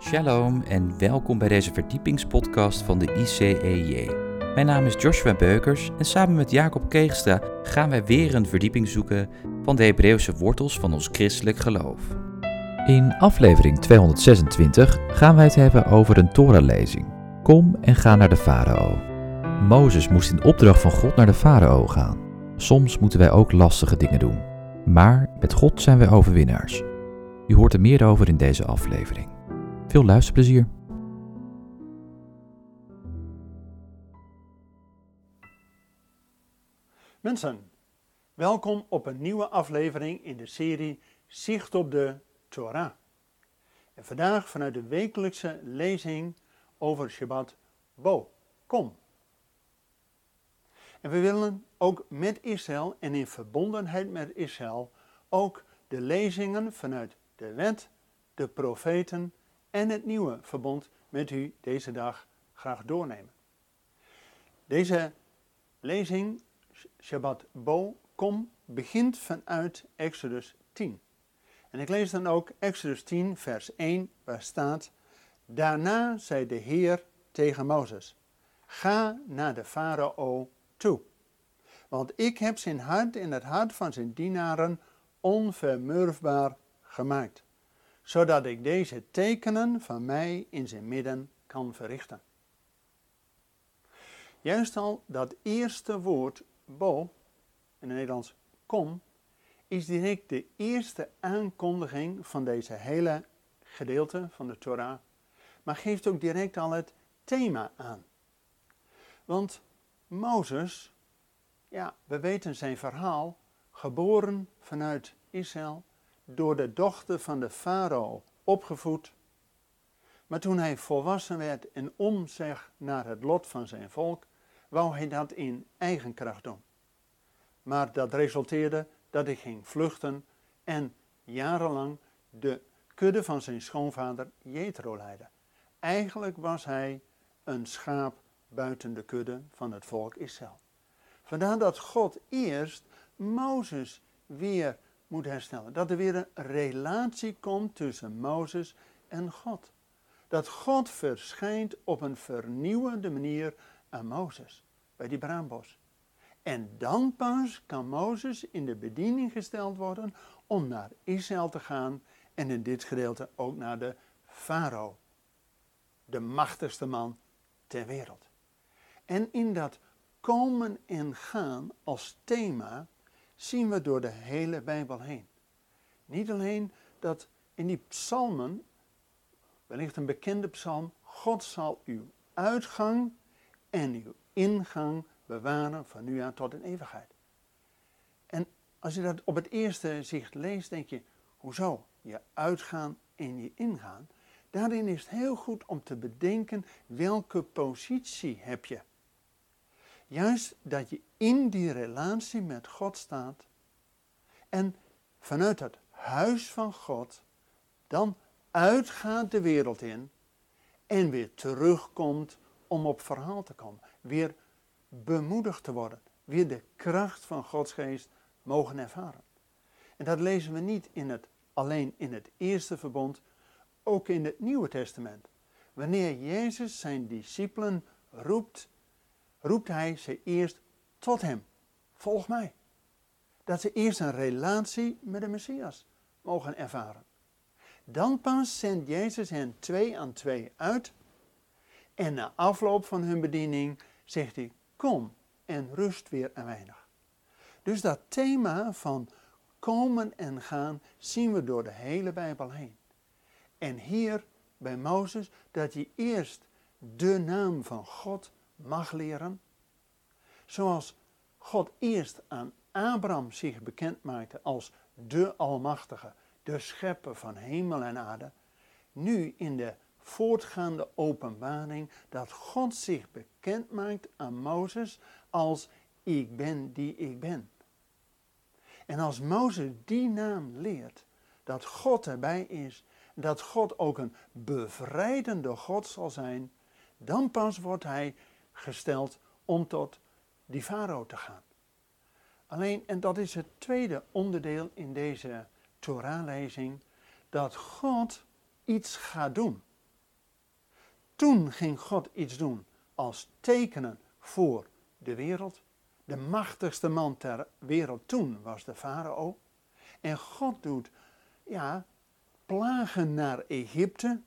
Shalom en welkom bij deze verdiepingspodcast van de ICEJ. Mijn naam is Joshua Beukers en samen met Jacob Keegstra gaan wij weer een verdieping zoeken van de Hebreeuwse wortels van ons christelijk geloof. In aflevering 226 gaan wij het hebben over een Torah-lezing. Kom en ga naar de farao. Mozes moest in opdracht van God naar de farao gaan. Soms moeten wij ook lastige dingen doen. Maar met God zijn wij overwinnaars. U hoort er meer over in deze aflevering. Veel luisterplezier. Mensen, welkom op een nieuwe aflevering in de serie Zicht op de Torah. En vandaag vanuit de wekelijkse lezing over Shabbat Bo, kom. En we willen ook met Israël en in verbondenheid met Israël ook de lezingen vanuit de wet, de profeten en het nieuwe verbond met u deze dag graag doornemen. Deze lezing, Shabbat Bo, kom, begint vanuit Exodus 10. En ik lees dan ook Exodus 10, vers 1, waar staat: Daarna zei de Heer tegen Mozes: Ga naar de farao toe. Want ik heb zijn hart in het hart van zijn dienaren onvermurfbaar gemaakt zodat ik deze tekenen van mij in zijn midden kan verrichten. Juist al dat eerste woord bo, in het Nederlands kom, is direct de eerste aankondiging van deze hele gedeelte van de Torah, maar geeft ook direct al het thema aan. Want Mozes, ja, we weten zijn verhaal, geboren vanuit Israël, door de dochter van de farao opgevoed. Maar toen hij volwassen werd en omzeg naar het lot van zijn volk, wou hij dat in eigen kracht doen. Maar dat resulteerde dat hij ging vluchten en jarenlang de kudde van zijn schoonvader Jethro leidde. Eigenlijk was hij een schaap buiten de kudde van het volk Israël. Vandaar dat God eerst Mozes weer moet herstellen. Dat er weer een relatie komt tussen Mozes en God. Dat God verschijnt op een vernieuwende manier aan Mozes bij die braambos. En dan pas kan Mozes in de bediening gesteld worden om naar Israël te gaan en in dit gedeelte ook naar de farao, de machtigste man ter wereld. En in dat komen en gaan als thema zien we door de hele Bijbel heen. Niet alleen dat in die psalmen, wellicht een bekende psalm, God zal uw uitgang en uw ingang bewaren van nu aan tot in eeuwigheid. En als je dat op het eerste zicht leest, denk je, hoezo? Je uitgaan en je ingaan. Daarin is het heel goed om te bedenken welke positie heb je. Juist dat je in die relatie met God staat en vanuit het huis van God dan uitgaat de wereld in en weer terugkomt om op verhaal te komen. Weer bemoedigd te worden. Weer de kracht van Gods geest mogen ervaren. En dat lezen we niet in het, alleen in het eerste verbond, ook in het Nieuwe Testament. Wanneer Jezus zijn discipelen roept roept hij ze eerst tot hem. Volg mij. Dat ze eerst een relatie met de Messias mogen ervaren. Dan pas zendt Jezus hen twee aan twee uit. En na afloop van hun bediening zegt hij: Kom en rust weer een weinig. Dus dat thema van komen en gaan zien we door de hele Bijbel heen. En hier bij Mozes dat hij eerst de naam van God mag leren. Zoals God eerst aan Abraham zich bekend maakte als de Almachtige, de Schepper van hemel en aarde. Nu in de voortgaande openbaring dat God zich bekend maakt aan Mozes als ik ben die ik ben. En als Mozes die naam leert, dat God erbij is, dat God ook een bevrijdende God zal zijn, dan pas wordt hij gesteld om tot die farao te gaan. Alleen, en dat is het tweede onderdeel in deze Torah-lezing, dat God iets gaat doen. Toen ging God iets doen als tekenen voor de wereld. De machtigste man ter wereld toen was de farao. En God doet, ja, plagen naar Egypte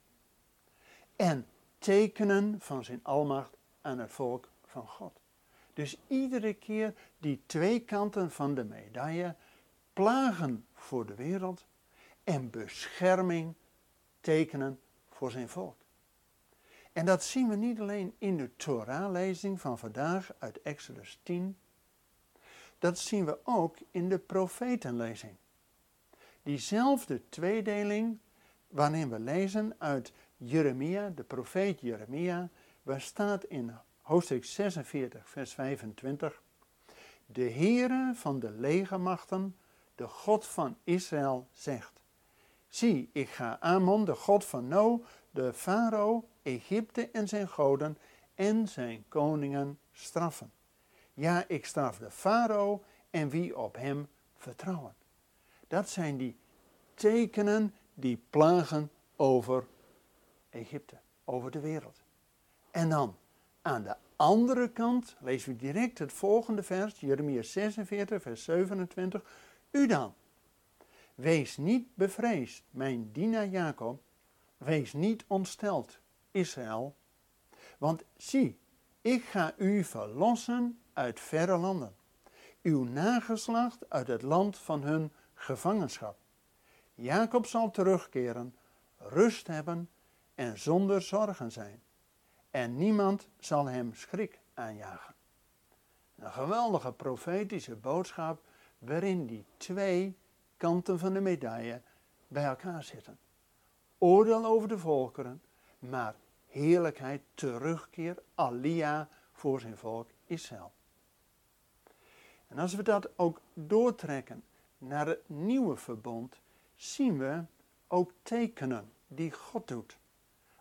en tekenen van zijn almacht aan het volk van God. Dus iedere keer die twee kanten van de medaille, plagen voor de wereld en bescherming tekenen voor zijn volk. En dat zien we niet alleen in de Torah-lezing van vandaag uit Exodus 10. Dat zien we ook in de profetenlezing. Diezelfde tweedeling waarin we lezen uit Jeremia, de profeet Jeremia, waar staat in hoofdstuk 46, vers 25. De Heere van de legermachten, de God van Israël, zegt. Zie, ik ga Amon, de God van No, de farao, Egypte en zijn goden en zijn koningen straffen. Ja, ik straf de farao en wie op hem vertrouwen. Dat zijn die tekenen, die plagen over Egypte, over de wereld. En dan aan de andere kant lezen we direct het volgende vers, Jeremia 46, vers 27. U dan, wees niet bevreesd, mijn dienaar Jacob, wees niet ontsteld, Israël. Want zie, ik ga u verlossen uit verre landen, uw nageslacht uit het land van hun gevangenschap. Jacob zal terugkeren, rust hebben en zonder zorgen zijn. En niemand zal hem schrik aanjagen. Een geweldige profetische boodschap waarin die twee kanten van de medaille bij elkaar zitten. Oordeel over de volkeren, maar heerlijkheid, terugkeer, alia voor zijn volk Israël. En als we dat ook doortrekken naar het nieuwe verbond, zien we ook tekenen die God doet.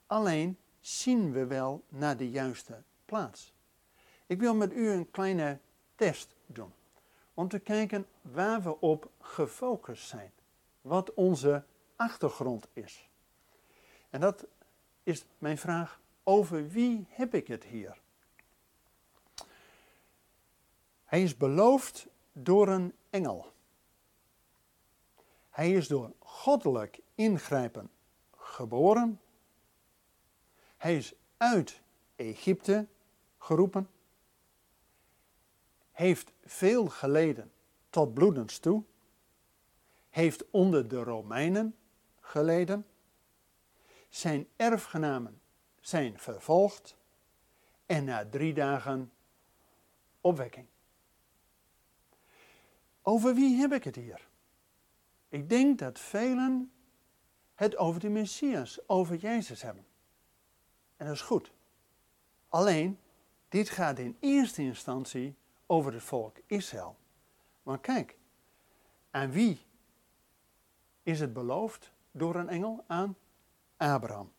Alleen zien we wel naar de juiste plaats. Ik wil met u een kleine test doen. Om te kijken waar we op gefocust zijn. Wat onze achtergrond is. En dat is mijn vraag: over wie heb ik het hier? Hij is beloofd door een engel. Hij is door goddelijk ingrijpen geboren. Hij is uit Egypte geroepen. Heeft veel geleden tot bloedens toe. Heeft onder de Romeinen geleden. Zijn erfgenamen zijn vervolgd. En na drie dagen opwekking. Over wie heb ik het hier? Ik denk dat velen het over de Messias, over Jezus hebben. En dat is goed. Alleen, dit gaat in eerste instantie over het volk Israël. Maar kijk, aan wie is het beloofd door een engel? Aan Abraham.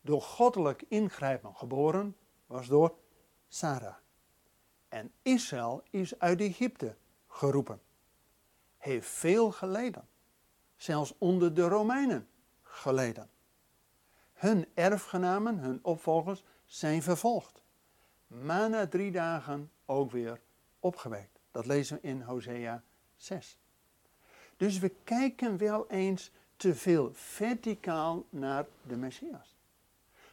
Door goddelijk ingrijpen geboren was door Sarah. En Israël is uit Egypte geroepen. Heeft veel geleden. Zelfs onder de Romeinen geleden. Hun erfgenamen, hun opvolgers, zijn vervolgd. Maar na drie dagen ook weer opgewekt. Dat lezen we in Hosea 6. Dus we kijken wel eens te veel verticaal naar de Messias.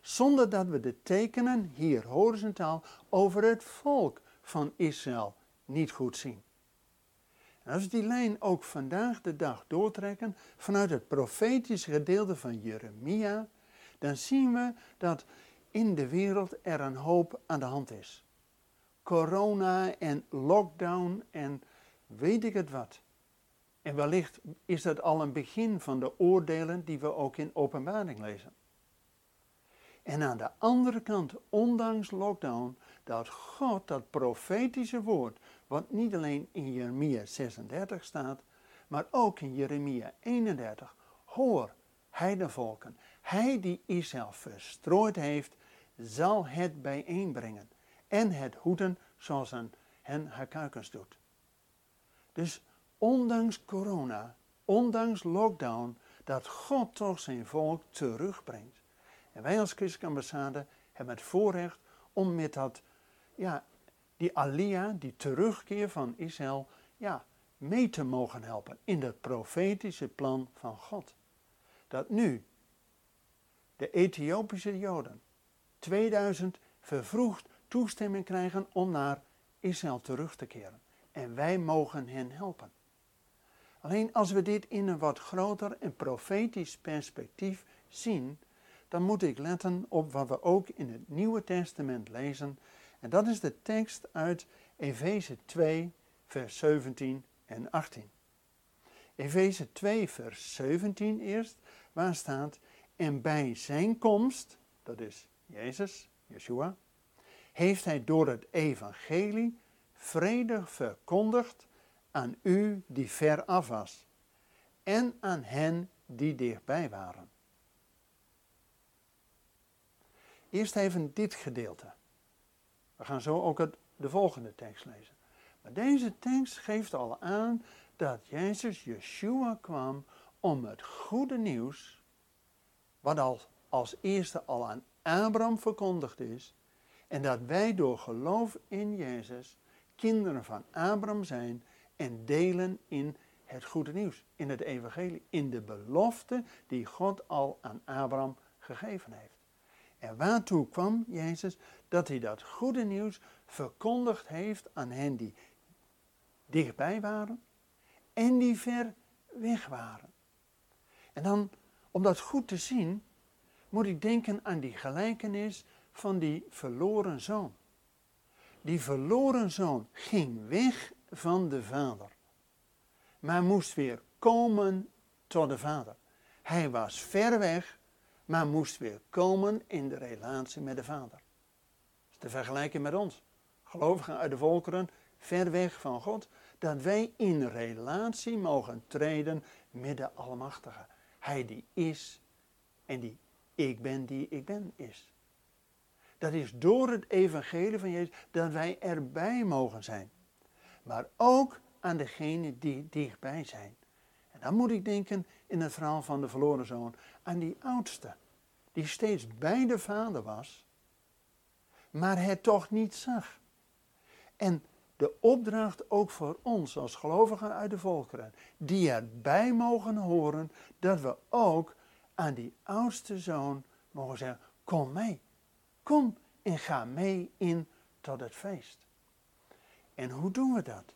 Zonder dat we de tekenen hier horizontaal over het volk van Israël niet goed zien. En als we die lijn ook vandaag de dag doortrekken vanuit het profetische gedeelte van Jeremia, dan zien we dat in de wereld er een hoop aan de hand is. Corona en lockdown en weet ik het wat. En wellicht is dat al een begin van de oordelen die we ook in openbaring lezen. En aan de andere kant, ondanks lockdown, dat God dat profetische woord, wat niet alleen in Jeremia 36 staat, maar ook in Jeremia 31, hoor, heidenvolken, hij die Israël verstrooid heeft, zal het bijeenbrengen en het hoeden zoals een hen haar kuikens doet. Dus ondanks corona, ondanks lockdown, dat God toch zijn volk terugbrengt. En wij als christelijke ambassade hebben het voorrecht om met dat, ja, die alia, die terugkeer van Israël, ja, mee te mogen helpen in het profetische plan van God. Dat nu de Ethiopische Joden 2000 vervroegd toestemming krijgen om naar Israël terug te keren. En wij mogen hen helpen. Alleen als we dit in een wat groter en profetisch perspectief zien, dan moet ik letten op wat we ook in het Nieuwe Testament lezen. En dat is de tekst uit Efeze 2, vers 17 en 18. Efeze 2, vers 17 eerst, waar staat: En bij zijn komst, dat is Jezus, Yeshua, heeft hij door het evangelie vredig verkondigd aan u die ver af was en aan hen die dichtbij waren. Eerst even dit gedeelte. We gaan zo ook het, de volgende tekst lezen. Maar deze tekst geeft al aan dat Jezus, Yeshua, kwam om het goede nieuws, wat al als eerste al aan Abraham verkondigd is, en dat wij door geloof in Jezus kinderen van Abraham zijn en delen in het goede nieuws, in het evangelie, in de belofte die God al aan Abraham gegeven heeft. En waartoe kwam Jezus? Dat hij dat goede nieuws verkondigd heeft aan hen die dichtbij waren en die ver weg waren. En dan, om dat goed te zien, moet ik denken aan die gelijkenis van die verloren zoon. Die verloren zoon ging weg van de vader, maar moest weer komen tot de vader. Hij was ver weg, maar moest weer komen in de relatie met de vader. Dat is te vergelijken met ons. Gelovigen uit de volkeren, ver weg van God, dat wij in relatie mogen treden met de Almachtige. Hij die is en die ik ben die ik ben is. Dat is door het evangelie van Jezus dat wij erbij mogen zijn. Maar ook aan degenen die dichtbij zijn. En dan moet ik denken in het verhaal van de verloren zoon aan die oudste. Die steeds bij de vader was, maar het toch niet zag. En de opdracht ook voor ons als gelovigen uit de volkeren, die erbij mogen horen, dat we ook aan die oudste zoon mogen zeggen, kom mee, kom en ga mee in tot het feest. En hoe doen we dat?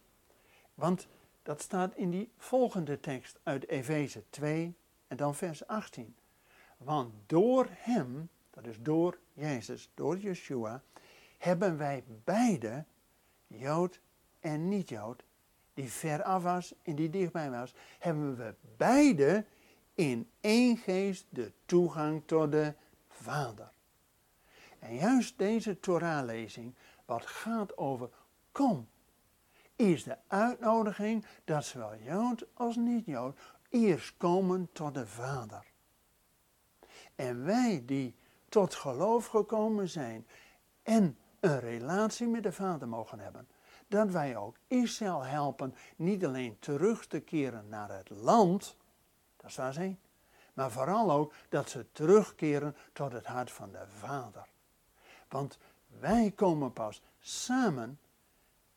Want dat staat in die volgende tekst uit Efeze 2 en dan vers 18. Want door hem, dat is door Jezus, door Yeshua, hebben wij beide, Jood en niet-Jood, die ver af was en die dichtbij was, hebben we beide in één geest de toegang tot de Vader. En juist deze Torahlezing, wat gaat over kom, is de uitnodiging dat zowel Jood als niet-Jood eerst komen tot de Vader. En wij die tot geloof gekomen zijn en een relatie met de Vader mogen hebben, dat wij ook Israël helpen niet alleen terug te keren naar het land, dat waar zijn, maar vooral ook dat ze terugkeren tot het hart van de Vader. Want wij komen pas samen,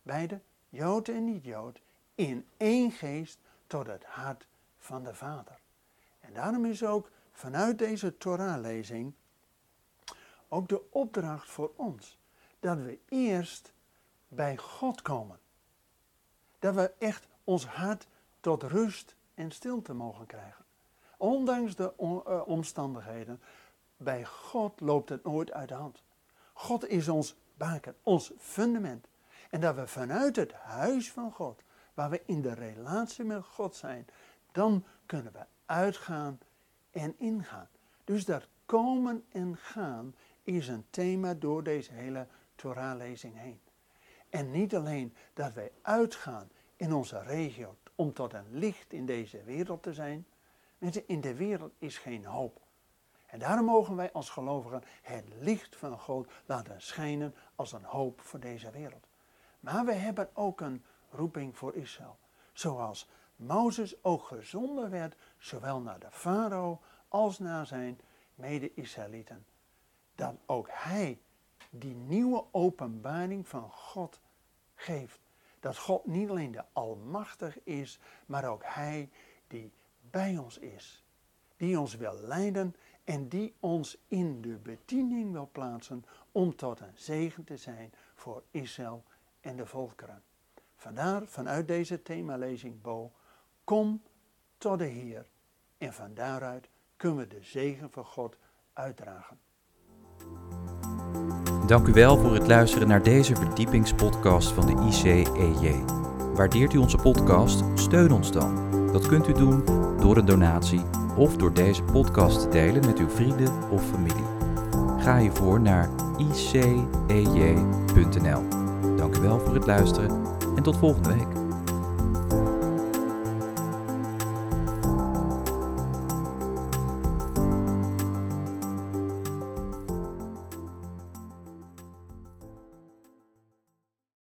beide Jood en niet-Jood, in één geest tot het hart van de Vader. En daarom is ook vanuit deze Torah-lezing ook de opdracht voor ons dat we eerst bij God komen. Dat we echt ons hart tot rust en stilte mogen krijgen. Ondanks de eh, omstandigheden, bij God loopt het nooit uit de hand. God is ons baken, ons fundament. En dat we vanuit het huis van God, waar we in de relatie met God zijn, dan kunnen we uitgaan en ingaan. Dus dat komen en gaan is een thema door deze hele Torah-lezing heen. En niet alleen dat wij uitgaan in onze regio om tot een licht in deze wereld te zijn. Mensen, in de wereld is geen hoop. En daarom mogen wij als gelovigen het licht van God laten schijnen als een hoop voor deze wereld. Maar we hebben ook een roeping voor Israël. Zoals Mozes ook gezonden werd, zowel naar de farao als naar zijn mede-Israëlieten. Dat ook Hij die nieuwe openbaring van God geeft. Dat God niet alleen de Almachtig is, maar ook Hij die bij ons is. Die ons wil leiden en die ons in de bediening wil plaatsen om tot een zegen te zijn voor Israël en de volkeren. Vandaar, vanuit deze themalezing, Bo, kom tot de Heer. En van daaruit kunnen we de zegen van God uitdragen. Dank u wel voor het luisteren naar deze verdiepingspodcast van de ICEJ. Waardeert u onze podcast? Steun ons dan. Dat kunt u doen door een donatie of door deze podcast te delen met uw vrienden of familie. Ga hiervoor naar icej.nl. Dank u wel voor het luisteren en tot volgende week.